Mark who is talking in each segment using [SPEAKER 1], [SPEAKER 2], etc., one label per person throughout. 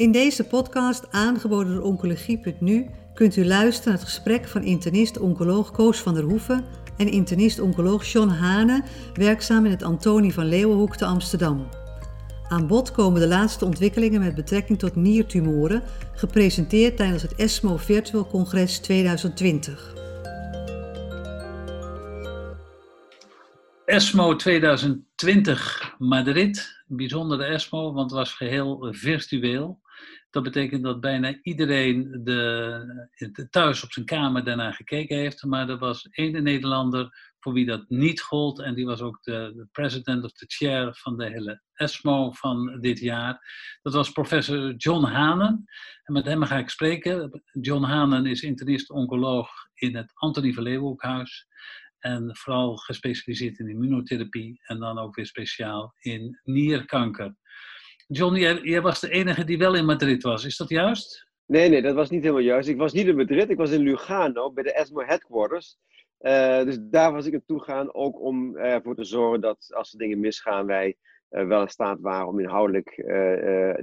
[SPEAKER 1] In deze podcast, aangeboden door Oncologie.nu, kunt u luisteren naar het gesprek van internist-oncoloog Koos van der Hoeven en internist-oncoloog John Hane, werkzaam in het Antonie van Leeuwenhoek te Amsterdam. Aan bod komen de laatste ontwikkelingen met betrekking tot niertumoren, gepresenteerd tijdens het ESMO Virtual Congres 2020.
[SPEAKER 2] ESMO 2020 Madrid, bijzondere ESMO, want het was geheel virtueel. Dat betekent dat bijna iedereen de, thuis op zijn kamer daarna gekeken heeft. Maar er was één Nederlander voor wie dat niet gold. En die was ook de, de president of the chair van de hele ESMO van dit jaar. Dat was professor John Hanen. En met hem ga ik spreken. John Hanen is internist-oncoloog in het Antonie van Leeuwenhoekhuis. En vooral gespecialiseerd in immunotherapie en dan ook weer speciaal in nierkanker. John, jij, was de enige die wel in Madrid was, is dat juist?
[SPEAKER 3] Nee, nee, dat was niet helemaal juist. Ik was niet in Madrid, ik was in Lugano bij de ESMO headquarters. Uh, dus daar was ik naartoe gaan, ook om ervoor te zorgen dat als er dingen misgaan, wij uh, wel in staat waren om inhoudelijk uh,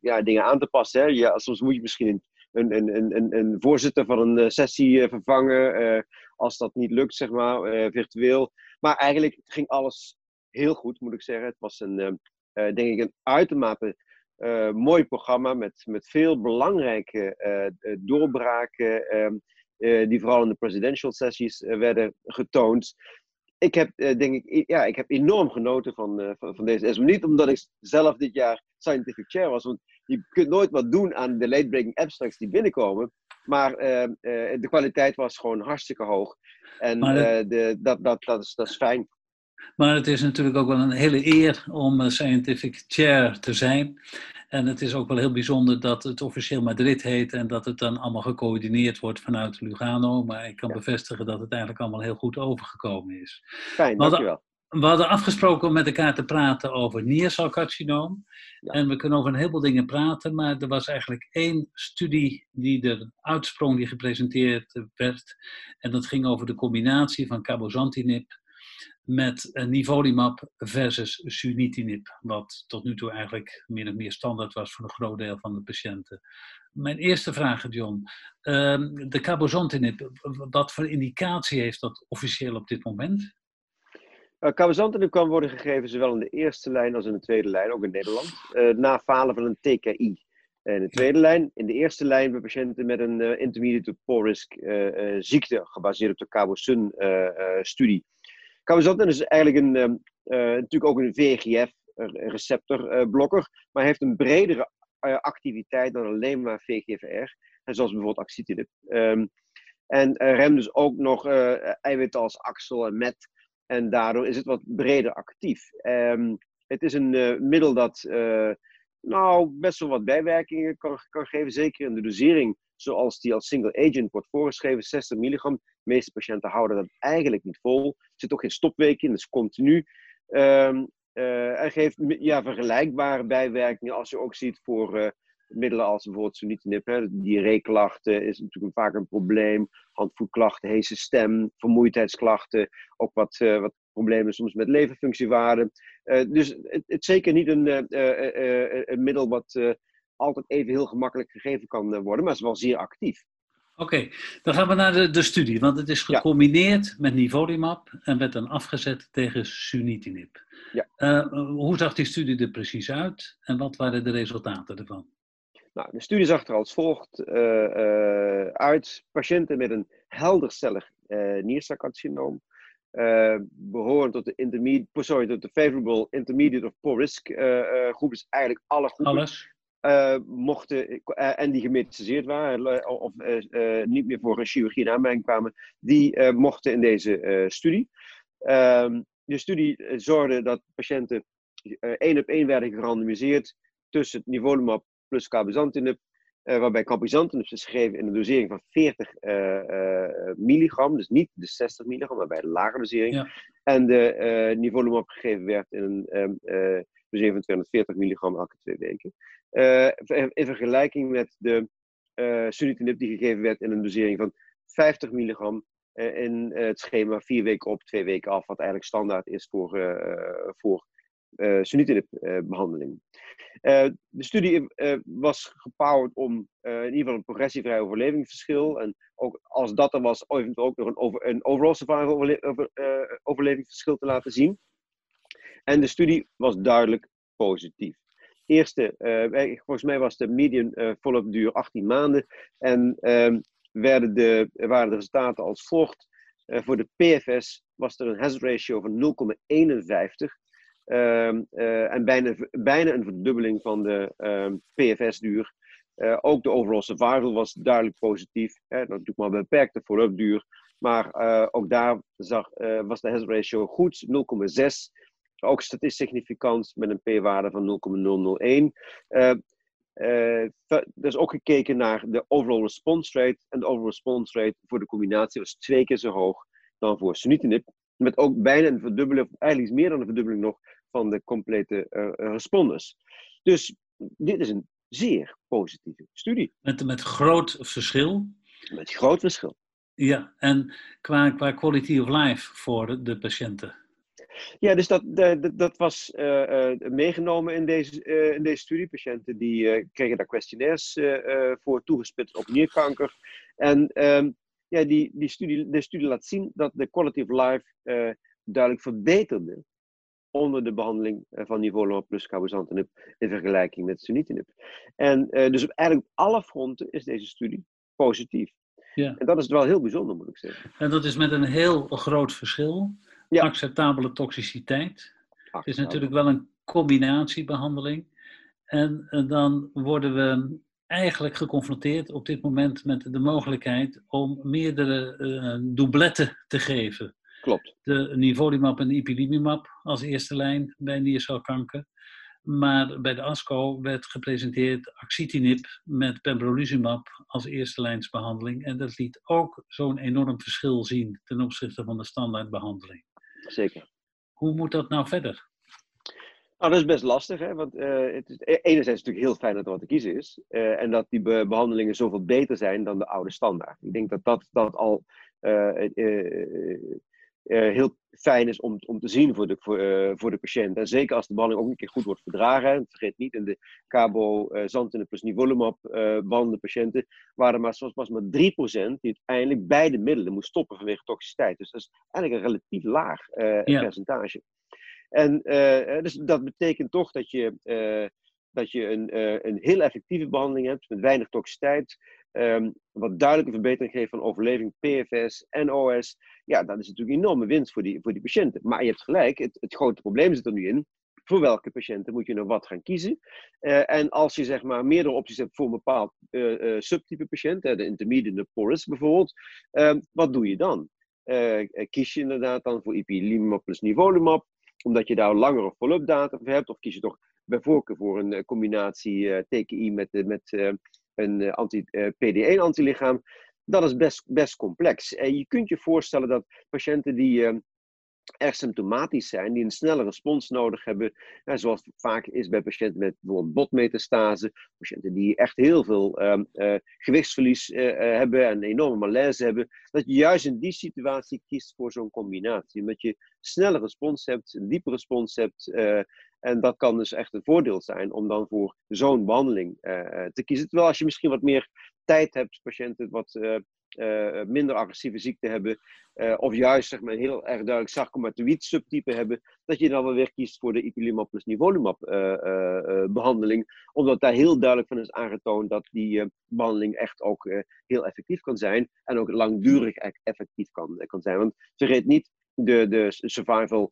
[SPEAKER 3] ja, dingen aan te passen. Hè. Ja, soms moet je misschien een, een, een, een, voorzitter van een sessie vervangen, als dat niet lukt, zeg maar, virtueel. Maar eigenlijk ging alles heel goed, moet ik zeggen. Het was een eh, denk ik een uitermate uh, mooi programma met, met veel belangrijke uh, doorbraken, ehm, die vooral in de presidential sessies werden getoond. Ik heb, denk ik, ja, ik heb enorm genoten van, van, van, deze ESMO. Niet omdat ik zelf dit jaar scientific chair was, want je kunt nooit wat doen aan de late-breaking abstracts die binnenkomen. Maar ehm, de kwaliteit was gewoon hartstikke hoog. En de, dat, dat, dat, is, dat is fijn.
[SPEAKER 2] Maar het is natuurlijk ook wel een hele eer om scientific chair te zijn. En het is ook wel heel bijzonder dat het officieel Madrid heet en dat het dan allemaal gecoördineerd wordt vanuit Lugano. Maar ik kan bevestigen dat het eigenlijk allemaal heel goed overgekomen is.
[SPEAKER 3] Fijn, dankjewel.
[SPEAKER 2] We hadden afgesproken om met elkaar te praten over niercelcarcinoom. En we kunnen over een heleboel dingen praten, maar er was eigenlijk één studie die er uitsprong, die gepresenteerd werd. En dat ging over de combinatie van cabozantinib met nivolumab versus sunitinib, wat tot nu toe eigenlijk meer of meer standaard was voor een groot deel van de patiënten. Mijn eerste vraag, John. Ehm, de cabozantinib, wat voor indicatie heeft dat officieel op dit moment?
[SPEAKER 3] Uh, cabozantinib kan worden gegeven zowel in de eerste lijn als in de tweede lijn, ook in Nederland, uh, na falen van een TKI. In de tweede lijn, in de eerste lijn bij patiënten met een intermediate poor risk ziekte, gebaseerd op de Cabo-Sun-studie. Cabozantin is eigenlijk een, ehm, eh, natuurlijk ook een VEGF-receptorblokker, eh, maar heeft een bredere eh, activiteit dan alleen maar VGFR, en zoals bijvoorbeeld axitinib. Um, en remt dus ook nog eiwitten als axel en met, en daardoor is het wat breder actief. Um, het is een middel dat nou, best wel wat bijwerkingen kan, kan geven, zeker in de dosering zoals die als single agent wordt voorgeschreven, 60 milligram. De meeste patiënten houden dat eigenlijk niet vol. Er zit ook geen stopweek in, dus continu. Um, uh, en geeft ja, vergelijkbare bijwerkingen als je ook ziet voor uh, middelen als bijvoorbeeld sunitinib. Diarreeklachten is natuurlijk vaak een probleem. Handvoetklachten, stem, vermoeidheidsklachten. Ook wat, uh, wat problemen soms met leverfunctiewaarden. dus het, is zeker niet een, een middel wat altijd even heel gemakkelijk gegeven kan eh, worden, maar het is wel zeer actief.
[SPEAKER 2] Oké, dan gaan we naar de, de studie, want het is gecombineerd met nivolumab en werd dan afgezet tegen sunitinib. Ja. Uh, hoe zag die studie er precies uit en wat waren de resultaten ervan?
[SPEAKER 3] Nou, de studie zag er als volgt uh, uit. Patiënten met een heldercellig uh, niercelcarcinoom, behoren tot de, intermediate, sorry, tot de favorable intermediate of poor risk groep, is eigenlijk alle groepen.
[SPEAKER 2] Alles.
[SPEAKER 3] Uh, mochten, en die gemetastaseerd waren, of niet meer voor een chirurgie in aanmerking kwamen, die mochten in deze studie. Ehm, de studie zorgde dat patiënten één op één werden gerandomiseerd tussen het nivolumab plus cabozantinib, waarbij cabozantinib is geschreven in een dosering van 40 milligram, dus niet de 60 milligram, maar bij de lage dosering. Ja. En de nivolumab gegeven werd in een um, dosering van 240 milligram elke twee weken. In vergelijking met de sunitinib die gegeven werd in een dosering van 50 milligram in het schema vier weken op, twee weken af, wat eigenlijk standaard is voor, voor sunitinib-behandeling. de studie was gebouwd om in ieder geval een progressievrij overlevingsverschil. En ook als dat er was, eventueel ook nog een, over, een overall survival overle overlevingsverschil te laten zien. En de studie was duidelijk positief. Eerste, volgens mij was de median follow-up duur 18 maanden. En ehm, werden de, waren de resultaten als volgt. Uh, voor de PFS was er een hazard ratio van 0,51. Um, uh, en bijna, bijna een verdubbeling van de um, PFS-duur. Uh, ook de overall survival was duidelijk positief. Hè, natuurlijk maar beperkte follow-up duur. Maar ook daar zag, was de hazard ratio goed, 0,6. Ook statistisch significant met een p-waarde van 0,001. Uh, er is ook gekeken naar de overall response rate. En de overall response rate voor de combinatie was twee keer zo hoog dan voor sunitinib. Met ook bijna een verdubbeling, of eigenlijk meer dan een verdubbeling nog, van de complete uh, responders. Dus dit is een zeer positieve studie.
[SPEAKER 2] Met, met groot verschil.
[SPEAKER 3] Met groot verschil.
[SPEAKER 2] Ja, en qua, qua quality of life voor de patiënten.
[SPEAKER 3] Ja, dus dat, dat, dat was uh, uh, meegenomen in deze, uh, in deze studie. Patiënten die kregen daar questionnaires voor toegespitst op nierkanker. En um, ja, die, die studie, de studie laat zien dat de quality of life duidelijk verbeterde onder de behandeling van nivolumab plus cabozantinib in vergelijking met sunitinib. En dus op eigenlijk op alle fronten is deze studie positief. Ja. En dat is wel heel bijzonder, moet ik zeggen.
[SPEAKER 2] En dat is met een heel groot verschil ja. acceptabele toxiciteit. Het is natuurlijk wel een combinatiebehandeling. En, en dan worden we eigenlijk geconfronteerd op dit moment met de mogelijkheid om meerdere uh, doubletten te geven.
[SPEAKER 3] Klopt.
[SPEAKER 2] De nivolumab en de ipilimumab als eerste lijn bij niercelkanker. Maar bij de ASCO werd gepresenteerd axitinib met pembrolizumab als eerste lijnsbehandeling. En dat liet ook zo'n enorm verschil zien ten opzichte van de standaardbehandeling.
[SPEAKER 3] Zeker.
[SPEAKER 2] Hoe moet dat nou verder?
[SPEAKER 3] Nou, dat is best lastig, hè? want uh, het is, enerzijds is het natuurlijk heel fijn dat er wat te kiezen is. Uh, en dat die be behandelingen zoveel beter zijn dan de oude standaard. Ik denk dat dat, dat al uh, uh, heel fijn is om, om te zien voor de, voor, uh, voor de patiënt. En zeker als de behandeling ook een keer goed wordt verdragen. Vergeet niet, in de cabo uh, zantinib plus nivolumab uh, behandelde patiënten waren maar, zoals was maar 3% die uiteindelijk beide middelen moest stoppen vanwege toxiciteit. Dus dat is eigenlijk een relatief laag ja. percentage. En dus dat betekent toch dat je, dat je een, een heel effectieve behandeling hebt met weinig toxiciteit. Um, wat duidelijke verbetering geeft van overleving, PFS en OS. Ja, dat is natuurlijk een enorme winst voor die, voor die patiënten. Maar je hebt gelijk, het, het grote probleem zit er nu in. Voor welke patiënten moet je nou wat gaan kiezen? Uh, en als je zeg maar meerdere opties hebt voor een bepaald uh, uh, subtype patiënt, de intermediate de porous bijvoorbeeld, ehm, wat doe je dan? kies je inderdaad dan voor ipilimumab plus nivolumab, omdat je daar langere follow-up data voor hebt, of kies je toch bij voorkeur voor een combinatie TKI met, met een eh, anti-PD1-antilichaam, eh, dat is best, best complex. En je kunt je voorstellen dat patiënten die uh, erg symptomatisch zijn, die een snelle respons nodig hebben, zoals vaak is bij patiënten met bijvoorbeeld botmetastase, patiënten die echt heel veel uh, uh, gewichtsverlies uh, hebben en enorme malaise hebben, dat je juist in die situatie kiest voor zo'n combinatie. Omdat je snelle respons hebt, een diepe respons hebt, en dat kan dus echt een voordeel zijn om dan voor zo'n behandeling te kiezen. Terwijl als je misschien wat meer tijd hebt, patiënten wat uh, minder agressieve ziekte hebben, of juist zeg maar, heel erg duidelijk sarcomatoïd subtype hebben, dat je dan wel weer kiest voor de ipilimumab plus nivolumab behandeling, omdat daar heel duidelijk van is aangetoond dat die behandeling echt ook heel effectief kan zijn en ook langdurig e-, effectief kan, kan zijn. Want vergeet niet, de, de survival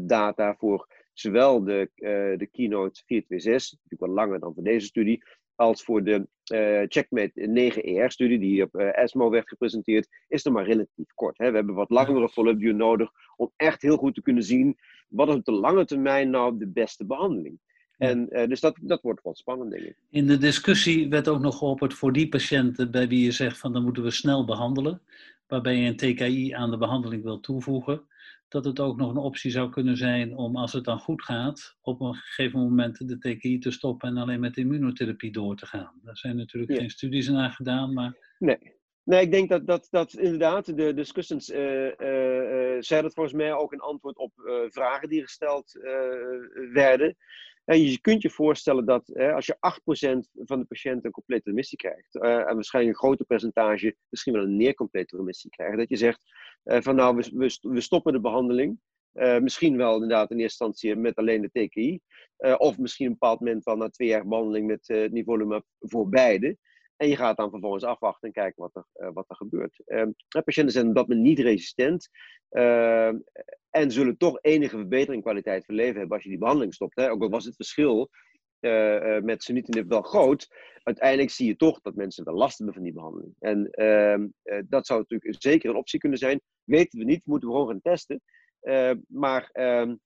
[SPEAKER 3] data voor zowel de, de Keynote 426, natuurlijk wat langer dan voor deze studie, als voor de uh, Checkmate 9ER-studie, die op uh, ESMO werd gepresenteerd, is er maar relatief kort. Hè. We hebben wat langere follow-up duur nodig om echt heel goed te kunnen zien wat op de lange termijn nou de beste behandeling. En, uh, dus dat, dat wordt wat spannend, denk ik.
[SPEAKER 2] In de discussie werd ook nog geopperd voor die patiënten bij wie je zegt van dan moeten we snel behandelen, waarbij je een TKI aan de behandeling wil toevoegen dat het ook nog een optie zou kunnen zijn om, als het dan goed gaat, op een gegeven moment de TKI te stoppen en alleen met immunotherapie door te gaan. Daar zijn natuurlijk geen studies naar gedaan, maar...
[SPEAKER 3] Nee, Nee, ik denk dat, dat, dat inderdaad de discussies uh, uh, zei dat volgens mij ook een antwoord op vragen die gesteld werden. Je kunt je voorstellen dat als je 8% van de patiënten een complete remissie krijgt, en waarschijnlijk een groter percentage misschien wel een neer complete remissie krijgt, dat je zegt van nou, we, we, stoppen de behandeling. misschien wel inderdaad in eerste instantie met alleen de TKI. of misschien een bepaald moment wel na twee jaar behandeling met nivolumab voor beide. En je gaat dan vervolgens afwachten en kijken wat er, uh, wat er gebeurt. Uh, patiënten zijn op dat moment niet resistent. Uh, en zullen toch enige verbetering in kwaliteit van leven hebben als je die behandeling stopt. Hè? Ook al was het verschil uh, met sunitinib wel groot. Uiteindelijk zie je toch dat mensen wel last hebben van die behandeling. En ehm, dat zou natuurlijk zeker een optie kunnen zijn. Weten we niet, moeten we gewoon gaan testen. maar ehm,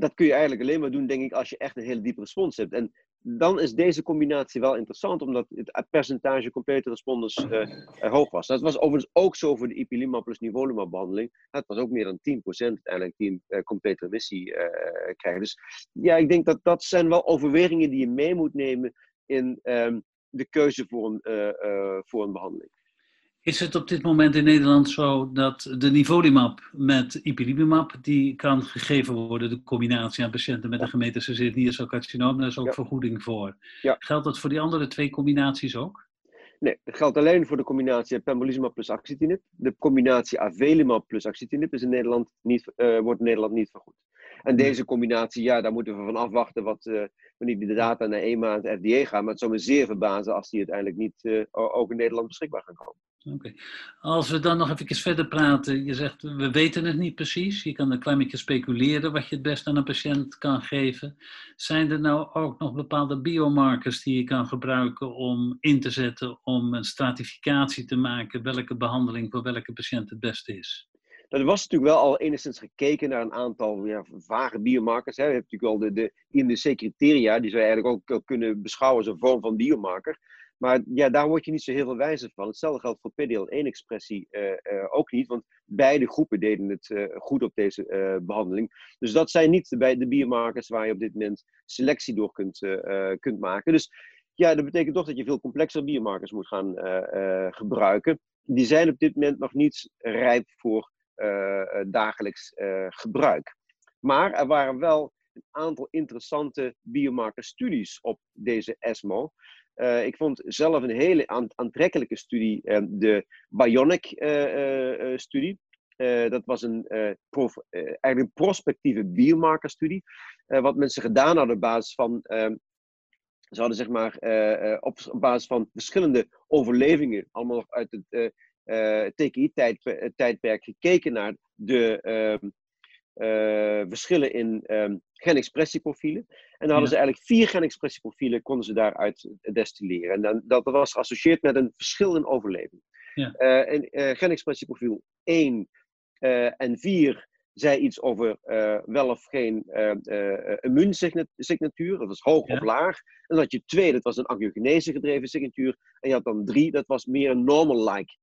[SPEAKER 3] dat kun je eigenlijk alleen maar doen, denk ik, als je echt een hele diepe respons hebt. En dan is deze combinatie wel interessant, omdat het percentage complete responders uh, hoog was. Dat was overigens ook zo voor de ipilimumab plus nivolumab behandeling. Het was ook meer dan 10% uiteindelijk die een uh, complete remissie uh, krijgen. Dus ja, ik denk dat dat zijn wel overwegingen die je mee moet nemen in um, de keuze voor een, voor een behandeling.
[SPEAKER 2] Is het op dit moment in Nederland zo dat de nivolumab met ipilimumab, die kan gegeven worden, de combinatie aan patiënten met een gemetastaseerd niercelcarcinoom, daar is ook vergoeding voor. Ja. Geldt dat voor die andere twee combinaties ook?
[SPEAKER 3] Nee, dat geldt alleen voor de combinatie pembrolizumab plus axitinib. De combinatie avelumab plus axitinib is in Nederland niet, uh, wordt in Nederland niet vergoed. En deze combinatie, ja, daar moeten we van afwachten wat, uh, wanneer die de data naar EMA en het FDA gaan. Maar het zou me zeer verbazen als die uiteindelijk niet uh, ook in Nederland beschikbaar gaan komen.
[SPEAKER 2] Oké. Als we dan nog even verder praten. Je zegt, we weten het niet precies. Je kan een klein beetje speculeren wat je het best aan een patiënt kan geven. Zijn er nou ook nog bepaalde biomarkers die je kan gebruiken om in te zetten om een stratificatie te maken welke behandeling voor welke patiënt het beste is?
[SPEAKER 3] Nou, er was natuurlijk wel al enigszins gekeken naar een aantal ja, vage biomarkers. Hè. Je hebt natuurlijk al de, de INDC-criteria, die zou je eigenlijk ook kunnen beschouwen als een vorm van biomarker. Maar ja, daar word je niet zo heel veel wijzer van. Hetzelfde geldt voor PDL1-expressie uh, uh, ook niet, want beide groepen deden het uh, goed op deze behandeling. Dus dat zijn niet de, de biomarkers waar je op dit moment selectie door kunt, kunt maken. Dus ja, dat betekent toch dat je veel complexere biomarkers moet gaan gebruiken. Die zijn op dit moment nog niet rijp voor dagelijks gebruik. Maar er waren wel een aantal interessante biomarkerstudies op deze ESMO. Uh, ik vond zelf een hele aantrekkelijke studie, uh, de Bionic-studie. Uh, dat was een, prof, eigenlijk een prospectieve biomarkerstudie. wat mensen gedaan hadden op basis van. Ehm, ze hadden zeg maar op, op, basis van verschillende overlevingen, allemaal uit het TKI-tijdperk, gekeken naar de ehm, verschillen in um, genexpressieprofielen. En dan hadden ze eigenlijk vier genexpressieprofielen, konden ze daaruit destilleren. En dan, dat was geassocieerd met een verschil in overleving. Ja. Uh, en uh, genexpressieprofiel 1 uh, eh, en 4 zei iets over wel of geen immuunsignatuur, dat was hoog ja. of laag. En dan had je 2, dat was een angiogenese gedreven signatuur. En je had dan 3, dat was meer een normal-like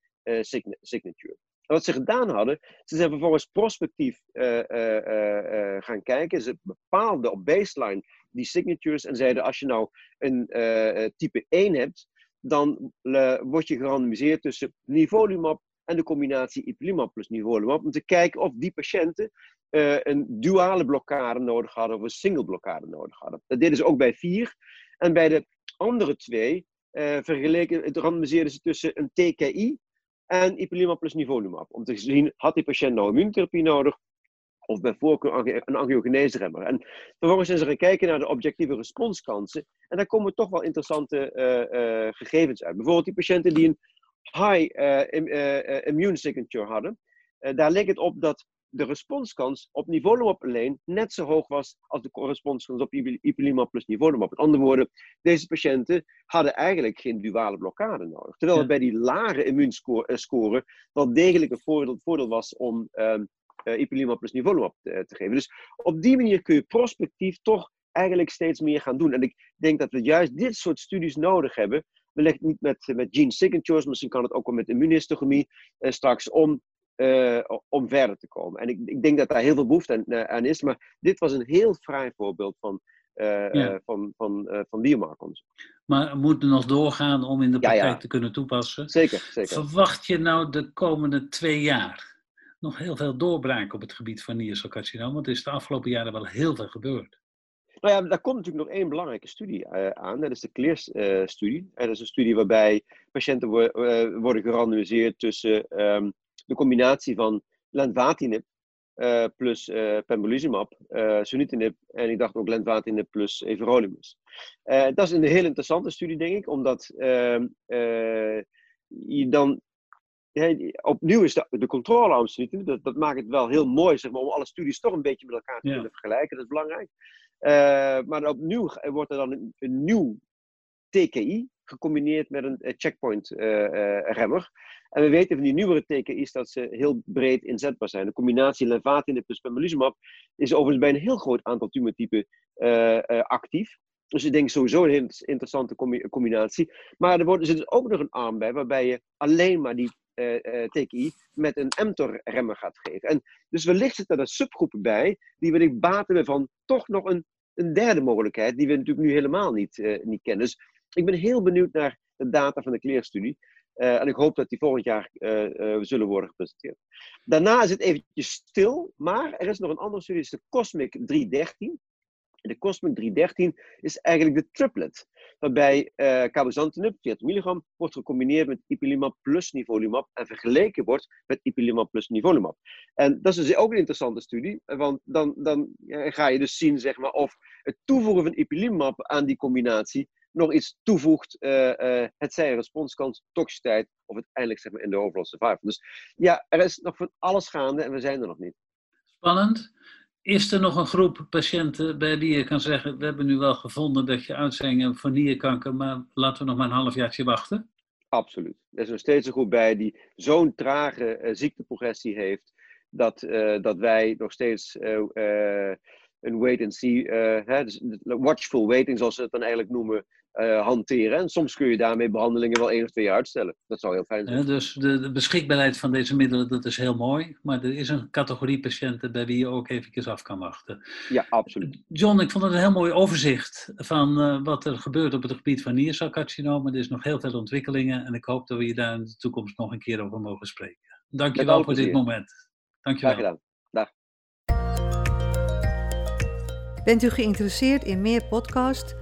[SPEAKER 3] signatuur wat ze gedaan hadden, ze zijn vervolgens prospectief uh, uh, gaan kijken. Ze bepaalden op baseline die signatures en zeiden: als je nou een type 1 hebt, dan word je gerandomiseerd tussen nivolumab en de combinatie ipilimumab plus nivolumab. Om te kijken of die patiënten een duale blokkade nodig hadden of een single blokkade nodig hadden. Dat deden ze ook bij vier. En bij de andere twee vergeleken, het ze tussen een TKI en ipilimumab plus nivolumab. Om te zien, had die patiënt nou immuuntherapie nodig of bij voorkeur een angiogenese remmer. En vervolgens zijn ze gaan kijken naar de objectieve responskansen. En daar komen toch wel interessante uh, uh, gegevens uit. Bijvoorbeeld die patiënten die een high uh, immune signature hadden. daar leek het op dat de responskans op nivolumab alleen net zo hoog was als de responskans op ipilimumab plus nivolumab. Met andere woorden, deze patiënten hadden eigenlijk geen duale blokkade nodig. Terwijl het bij die lage immuunscore uh, wel degelijk een voordeel, voordeel was om um, uh, ipilimumab plus nivolumab te, te, geven. Dus op die manier kun je prospectief toch eigenlijk steeds meer gaan doen. En ik denk dat we juist dit soort studies nodig hebben. Wellicht niet met, met gene signatures, misschien kan het ook wel met immuunhistogramie uh, straks, om uh, om verder te komen. En ik, ik, denk dat daar heel veel behoefte aan, uh, aan, is, maar dit was een heel fraai voorbeeld van ja. van, van, van biomarkeronderzoek.
[SPEAKER 2] Maar moet er nog doorgaan om in de praktijk te kunnen toepassen.
[SPEAKER 3] Zeker, zeker.
[SPEAKER 2] Verwacht je nou de komende twee jaar nog heel veel doorbraak op het gebied van niercelcarcinoom? Want er is de afgelopen jaren wel heel veel gebeurd.
[SPEAKER 3] Nou ja, daar komt natuurlijk nog één belangrijke studie uh, aan. Dat is de CLEAR-studie. Uh, dat is een studie waarbij patiënten wo uh, worden gerandomiseerd tussen um, de combinatie van lenvatinib plus pembrolizumab, sunitinib en ik dacht ook lenvatinib plus everolimus. dat is een heel interessante studie, denk ik, omdat ehm, je dan opnieuw is de, de controlearm dat, dat maakt het wel heel mooi zeg maar, om alle studies toch een beetje met elkaar te kunnen vergelijken. Dat is belangrijk. Uh, maar opnieuw wordt er dan een, een, nieuw TKI gecombineerd met een checkpoint uh, remmer. En we weten van die nieuwere TKI's dat ze heel breed inzetbaar zijn. De combinatie lenvatinib plus pembrolizumab is overigens bij een heel groot aantal tumortypen actief. Dus ik denk sowieso een interessante combinatie. Maar er wordt, er zit ook nog een arm bij waarbij je alleen maar die uh, TKI met een mTOR-remmer gaat geven. En dus wellicht zitten er subgroepen bij die baten we van toch nog een, een derde mogelijkheid die we natuurlijk nu helemaal niet, niet kennen. Dus ik ben heel benieuwd naar de data van de kleerstudie. Uh, en ik hoop dat die volgend jaar zullen worden gepresenteerd. Daarna is het eventjes stil, maar er is nog een andere studie, is de Cosmic 313. De Cosmic 313 is eigenlijk de triplet, waarbij uh, cabozantinib, 40 milligram, wordt gecombineerd met ipilimumab plus nivolumab en vergeleken wordt met ipilimumab plus nivolumab. En dat is dus ook een interessante studie, want dan, dan ga je dus zien zeg maar, of het toevoegen van ipilimumab aan die combinatie nog iets toevoegt, uh, uh, het zij responskans, toxiciteit of uiteindelijk zeg maar, in de overall survival. Dus ja, er is nog van alles gaande en we zijn er nog niet.
[SPEAKER 2] Spannend. Is er nog een groep patiënten bij wie je kan zeggen: We hebben nu wel gevonden dat je uitzending van nierkanker, maar laten we nog maar een halfjaartje wachten?
[SPEAKER 3] Absoluut. Er is nog steeds een groep bij die zo'n trage uh, ziekteprogressie heeft, dat, uh, dat wij nog steeds uh, een wait and see, hè, dus watchful waiting, zoals ze het dan eigenlijk noemen, uh, hanteren. En soms kun je daarmee behandelingen wel één of twee jaar uitstellen. Dat zou heel fijn zijn.
[SPEAKER 2] Ja, dus de, de, beschikbaarheid van deze middelen, dat is heel mooi. Maar er is een categorie patiënten bij wie je ook eventjes af kan wachten.
[SPEAKER 3] Ja, absoluut.
[SPEAKER 2] John, ik vond het een heel mooi overzicht van uh, wat er gebeurt op het gebied van niercelcarcinoom. Er is nog heel veel ontwikkelingen en ik hoop dat we je daar in de toekomst nog een keer over mogen spreken. Dankjewel voor dit moment. Dankjewel.
[SPEAKER 3] Graag gedaan. Dag.
[SPEAKER 1] Bent u geïnteresseerd in meer podcasts?